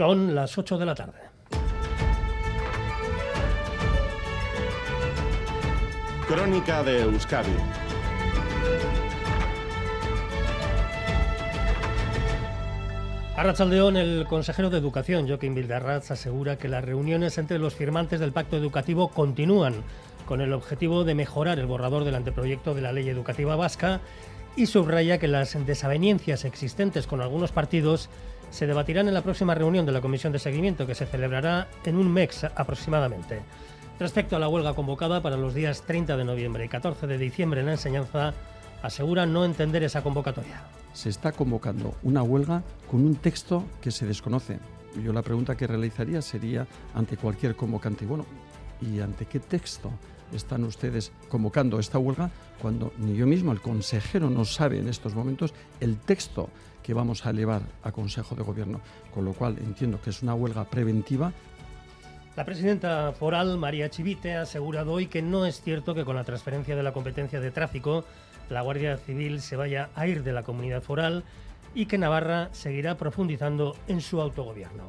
Son las 8 de la tarde. Crónica de Euskadi. Arrachaldeón, el consejero de Educación, Joaquín Vildarraz, asegura que las reuniones entre los firmantes del pacto educativo continúan con el objetivo de mejorar el borrador del anteproyecto de la ley educativa vasca y subraya que las desavenencias existentes con algunos partidos se debatirán en la próxima reunión de la Comisión de Seguimiento que se celebrará en un mes aproximadamente. Respecto a la huelga convocada para los días 30 de noviembre y 14 de diciembre en la enseñanza, asegura no entender esa convocatoria. Se está convocando una huelga con un texto que se desconoce. Yo la pregunta que realizaría sería ante cualquier convocante, bueno, ¿y ante qué texto están ustedes convocando esta huelga cuando ni yo mismo, el consejero, no sabe en estos momentos el texto que vamos a elevar a Consejo de Gobierno? Con lo cual entiendo que es una huelga preventiva la presidenta foral, María Chivite, ha asegurado hoy que no es cierto que con la transferencia de la competencia de tráfico la Guardia Civil se vaya a ir de la comunidad foral y que Navarra seguirá profundizando en su autogobierno.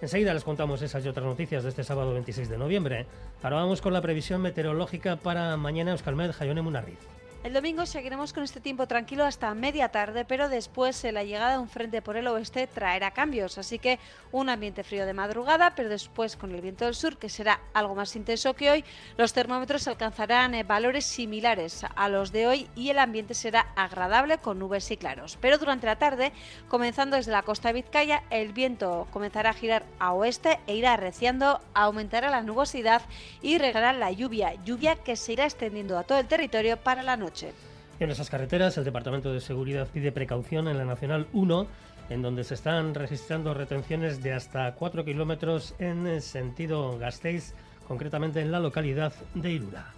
Enseguida les contamos esas y otras noticias de este sábado 26 de noviembre. Ahora vamos con la previsión meteorológica para mañana Euskalmed, Jayone Munarriz. El domingo seguiremos con este tiempo tranquilo hasta media tarde, pero después la llegada de un frente por el oeste traerá cambios, así que un ambiente frío de madrugada, pero después con el viento del sur, que será algo más intenso que hoy, los termómetros alcanzarán eh, valores similares a los de hoy y el ambiente será agradable con nubes y claros. Pero durante la tarde, comenzando desde la costa Vizcaya, el viento comenzará a girar a oeste e irá arreciando, aumentará la nubosidad y regalará la lluvia, lluvia que se irá extendiendo a todo el territorio para la En esas carreteras, el Departamento de Seguridad pide precaución en la Nacional 1, en donde se están registrando retenciones de hasta 4 kilómetros en sentido Gasteiz, concretamente en la localidad de Irura.